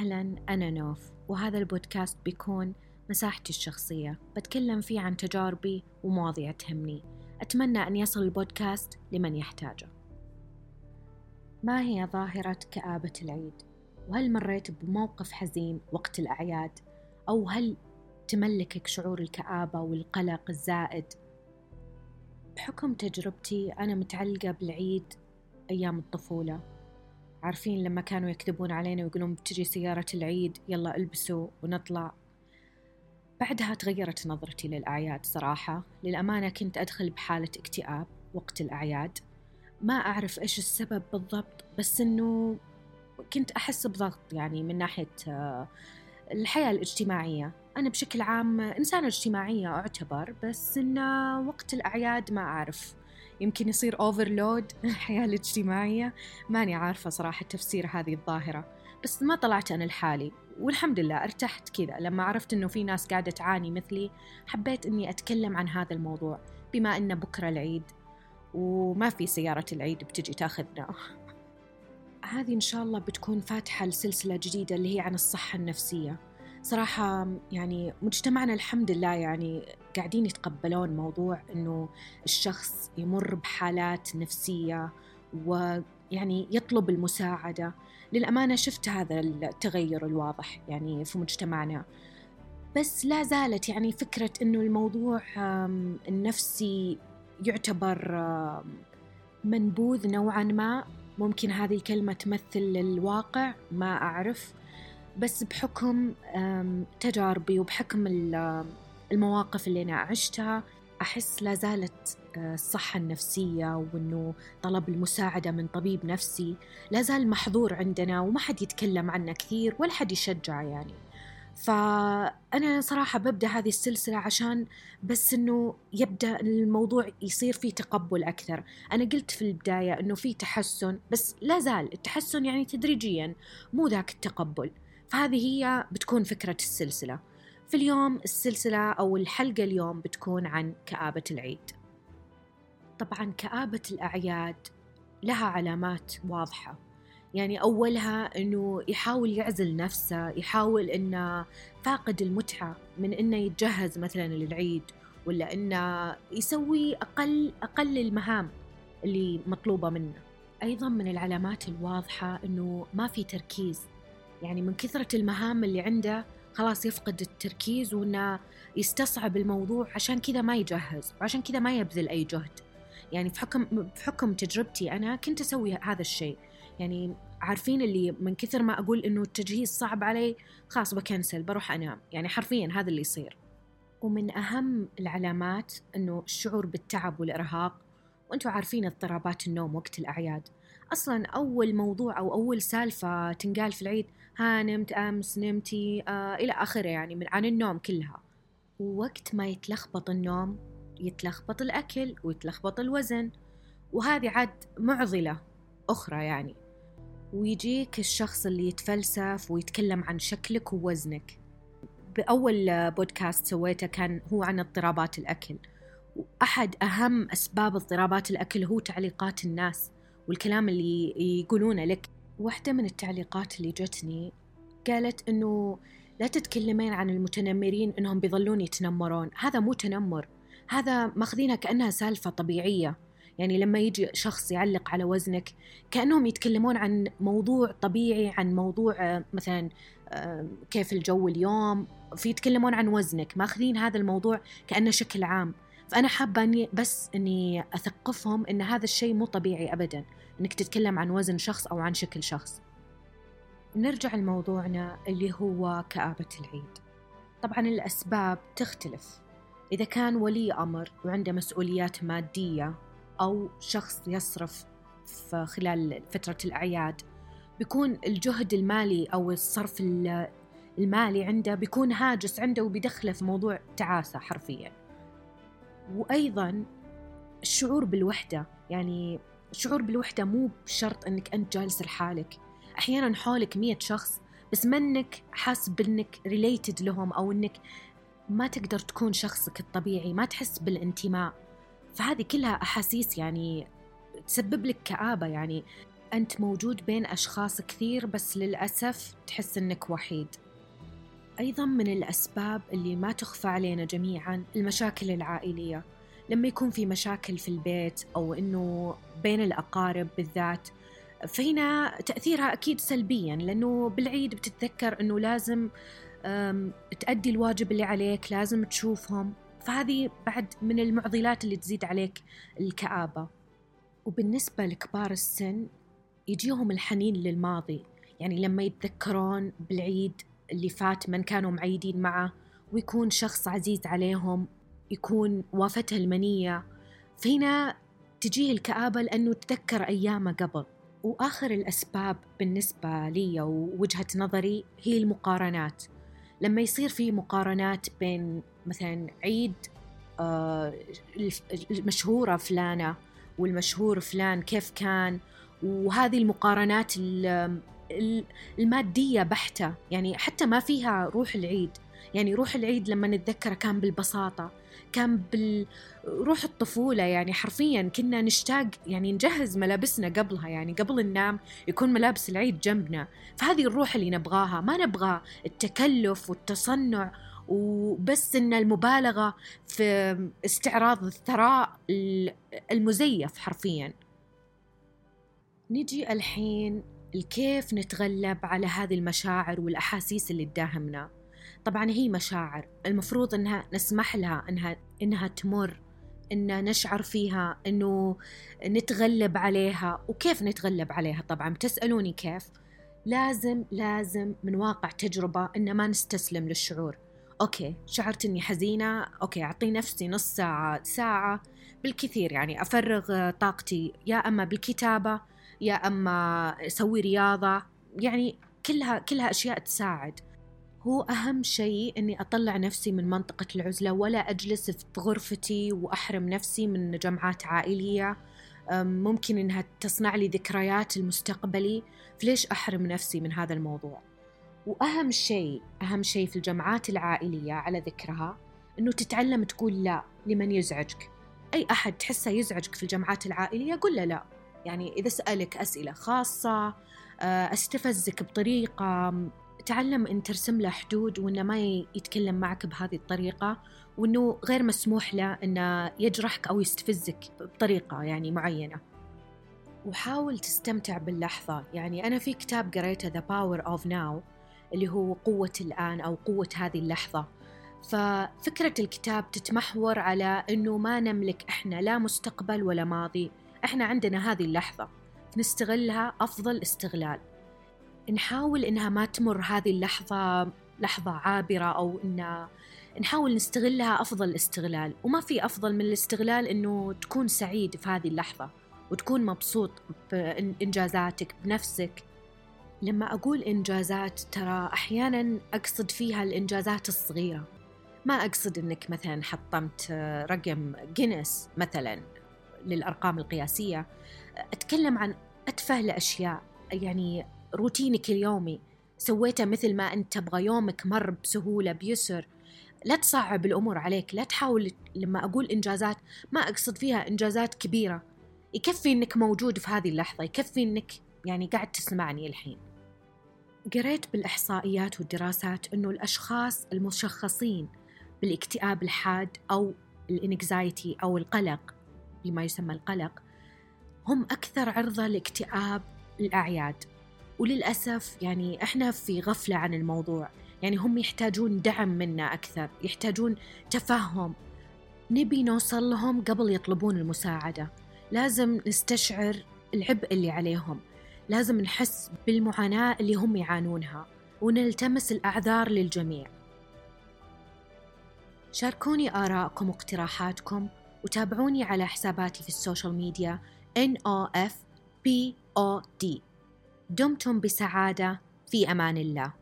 أهلا أنا نوف وهذا البودكاست بيكون مساحتي الشخصية بتكلم فيه عن تجاربي ومواضيع تهمني أتمنى أن يصل البودكاست لمن يحتاجه ما هي ظاهرة كآبة العيد؟ وهل مريت بموقف حزين وقت الأعياد؟ أو هل تملكك شعور الكآبة والقلق الزائد؟ بحكم تجربتي أنا متعلقة بالعيد أيام الطفولة عارفين لما كانوا يكذبون علينا ويقولون بتجي سيارة العيد يلا البسوا ونطلع. بعدها تغيرت نظرتي للأعياد صراحة. للأمانة كنت أدخل بحالة اكتئاب وقت الأعياد. ما أعرف إيش السبب بالضبط بس إنه كنت أحس بضغط يعني من ناحية آه، الحياة الاجتماعية. أنا بشكل عام إنسانة اجتماعية أعتبر بس إن وقت الأعياد ما أعرف. يمكن يصير اوفرلود الحياة الاجتماعية. ماني عارفة صراحة تفسير هذه الظاهرة بس ما طلعت أنا لحالي والحمد لله ارتحت كذا. لما عرفت إنه في ناس قاعدة تعاني مثلي حبيت إني أتكلم عن هذا الموضوع بما إنه بكرة العيد وما في سيارة العيد بتجي تاخذنا. هذه إن شاء الله بتكون فاتحة لسلسلة جديدة اللي هي عن الصحة النفسية. صراحة يعني مجتمعنا الحمد لله يعني قاعدين يتقبلون موضوع إنه الشخص يمر بحالات نفسية ويعني يطلب المساعدة. للأمانة شفت هذا التغير الواضح يعني في مجتمعنا. بس لا زالت يعني فكرة إنه الموضوع النفسي يعتبر منبوذ نوعا ما. ممكن هذه الكلمة تمثل الواقع ما أعرف. بس بحكم تجاربي وبحكم المواقف اللي أنا عشتها أحس لا زالت آه، الصحة النفسية وإنه طلب المساعدة من طبيب نفسي لا زال محظور عندنا وما حد يتكلم عنه كثير ولا حد يشجع يعني. فأنا صراحة ببدأ هذه السلسلة عشان بس إنه يبدأ الموضوع يصير فيه تقبل أكثر. أنا قلت في البداية إنه في تحسن بس لا زال التحسن يعني تدريجيا مو ذاك التقبل. فهذه هي بتكون فكرة السلسلة. في اليوم السلسلة أو الحلقة اليوم بتكون عن كآبة العيد. طبعا كآبة الأعياد لها علامات واضحة. يعني أولها أنه يحاول يعزل نفسه يحاول أنه فاقد المتعة من أنه يتجهز مثلا للعيد ولا أنه يسوي أقل أقل المهام اللي مطلوبة منه. أيضا من العلامات الواضحة أنه ما في تركيز. يعني من كثرة المهام اللي عنده خلاص يفقد التركيز وإنه يستصعب الموضوع عشان كذا ما يجهز وعشان كذا ما يبذل أي جهد. يعني في حكم بحكم تجربتي أنا كنت أسوي هذا الشيء. يعني عارفين اللي من كثر ما أقول إنه التجهيز صعب علي خلاص بكنسل بروح أنام. يعني حرفيا هذا اللي يصير. ومن أهم العلامات إنه الشعور بالتعب والإرهاق وأنتم عارفين اضطرابات النوم وقت الأعياد. أصلا أول موضوع أو أول سالفة تنقال في العيد ها نمت أمس نمتي آه إلى آخره يعني من عن النوم كلها. ووقت ما يتلخبط النوم يتلخبط الأكل ويتلخبط الوزن. وهذه عاد معضلة أخرى يعني. ويجيك الشخص اللي يتفلسف ويتكلم عن شكلك ووزنك. بأول بودكاست سويته كان هو عن اضطرابات الأكل. وأحد أهم أسباب اضطرابات الأكل هو تعليقات الناس والكلام اللي يقولونه لك. واحدة من التعليقات اللي جتني قالت إنه لا تتكلمين عن المتنمرين إنهم بيظلون يتنمرون. هذا مو تنمر. هذا ماخذينها كأنها سالفة طبيعية. يعني لما يجي شخص يعلق على وزنك كأنهم يتكلمون عن موضوع طبيعي عن موضوع آه، مثلا آه، كيف الجو اليوم. في يتكلمون عن وزنك. ماخذين هذا الموضوع كأنه شكل عام. فأنا حابة أني بس أني أثقفهم أن هذا الشيء مو طبيعي أبدا. أنك تتكلم عن وزن شخص أو عن شكل شخص. نرجع لموضوعنا اللي هو كآبة العيد. طبعا الأسباب تختلف. إذا كان ولي أمر وعنده مسؤوليات مادية أو شخص يصرف خلال فترة الأعياد بيكون الجهد المالي أو الصرف المالي عنده بيكون هاجس عنده وبيدخله في موضوع تعاسة حرفيا. وأيضا الشعور بالوحدة يعني الشعور بالوحدة مو بشرط أنك أنت جالس لحالك. أحيانا حولك مية شخص بس منك حاس بأنك ريليتد لهم أو أنك ما تقدر تكون شخصك الطبيعي ما تحس بالانتماء. فهذه كلها أحاسيس يعني تسبب لك كآبة يعني أنت موجود بين أشخاص كثير بس للأسف تحس أنك وحيد. أيضا من الأسباب اللي ما تخفى علينا جميعا المشاكل العائلية. لما يكون في مشاكل في البيت أو أنه بين الأقارب بالذات فهنا تأثيرها أكيد سلبيا لأنه بالعيد بتتذكر أنه لازم تأدي الواجب اللي عليك لازم تشوفهم. فهذه بعد من المعضلات اللي تزيد عليك الكآبة. وبالنسبة لكبار السن يجيهم الحنين للماضي. يعني لما يتذكرون بالعيد اللي فات من كانوا معيدين معه ويكون شخص عزيز عليهم يكون وافته المنية. فهنا تجيه الكآبة لأنه تذكر أيامه قبل. وآخر الأسباب بالنسبة لي ووجهة نظري هي المقارنات. لما يصير في مقارنات بين مثلا عيد آه، المشهورة فلانة والمشهور فلان كيف كان وهذه المقارنات المادية بحتة. يعني حتى ما فيها روح العيد. يعني روح العيد لما نتذكره كان بالبساطة كان بالروح الطفولة. يعني حرفيا كنا نشتاق يعني نجهز ملابسنا قبلها. يعني قبل ننام يكون ملابس العيد جنبنا. فهذه الروح اللي نبغاها. ما نبغى التكلف والتصنع وبس إن المبالغة في استعراض الثراء المزيف حرفيا. نجي الحين الكيف نتغلب على هذه المشاعر والأحاسيس اللي تداهمنا طبعا هي مشاعر المفروض إنها نسمح لها إنها إنها تمر ان نشعر فيها إنه نتغلب عليها. وكيف نتغلب عليها؟ طبعا بتسألوني كيف. لازم لازم من واقع تجربة إن ما نستسلم للشعور. okay شعرت إني حزينة okay أعطي نفسي نص ساعة ساعة بالكثير يعني أفرغ طاقتي يا أما بالكتابة يا أما أسوي رياضة يعني كلها كلها أشياء تساعد. هو أهم شيء إني أطلع نفسي من منطقة العزلة ولا أجلس في غرفتي وأحرم نفسي من جمعات عائلية. ممكن إنها تصنع لي ذكريات المستقبلي. فليش أحرم نفسي من هذا الموضوع؟ وأهم شيء أهم شيء في الجمعات العائلية على ذكرها إنه تتعلم تقول لا لمن يزعجك. أي أحد تحسه يزعجك في الجمعات العائلية قل له لا. يعني إذا سألك أسئلة خاصة آه، أستفزك بطريقة تعلم أن ترسم له حدود وأنه ما يتكلم معك بهذه الطريقة وأنه غير مسموح له أنه يجرحك أو يستفزك بطريقة يعني معينة. وحاول تستمتع باللحظة. يعني أنا في كتاب قريته The Power of Now اللي هو قوة الآن أو قوة هذه اللحظة. ففكرة الكتاب تتمحور على أنه ما نملك إحنا لا مستقبل ولا ماضي. إحنا عندنا هذه اللحظة نستغلها أفضل استغلال. نحاول إنها ما تمر هذه اللحظة لحظة عابرة أو إن نحاول نستغلها أفضل استغلال. وما في أفضل من الاستغلال إنه تكون سعيد في هذه اللحظة وتكون مبسوط بإنجازاتك بنفسك. لما أقول إنجازات ترى أحيانا أقصد فيها الإنجازات الصغيرة. ما أقصد إنك مثلا حطمت رقم جينيس مثلا. للأرقام القياسية. أتكلم عن أتفه الأشياء يعني روتينك اليومي سويته مثل ما أنت تبغى يومك مر بسهولة بيسر. لا تصعب الأمور عليك لا تحاول لما أقول إنجازات ما أقصد فيها إنجازات كبيرة. يكفي أنك موجود في هذه اللحظة يكفي أنك يعني قاعد تسمعني الحين. قريت بالإحصائيات والدراسات أنه الأشخاص المشخصين بالاكتئاب الحاد أو الإنكزايتي أو القلق لما يسمى القلق هم أكثر عرضة لاكتئاب الأعياد. وللأسف يعني إحنا في غفلة عن الموضوع. يعني هم يحتاجون دعم منا أكثر يحتاجون تفهم. نبي نوصل لهم قبل يطلبون المساعدة. لازم نستشعر العبء اللي عليهم. لازم نحس بالمعاناة اللي هم يعانونها. ونلتمس الأعذار للجميع. شاركوني آراءكم واقتراحاتكم. وتابعوني على حساباتي في السوشيال ميديا NOFPOD دمتم بسعادة. في أمان الله.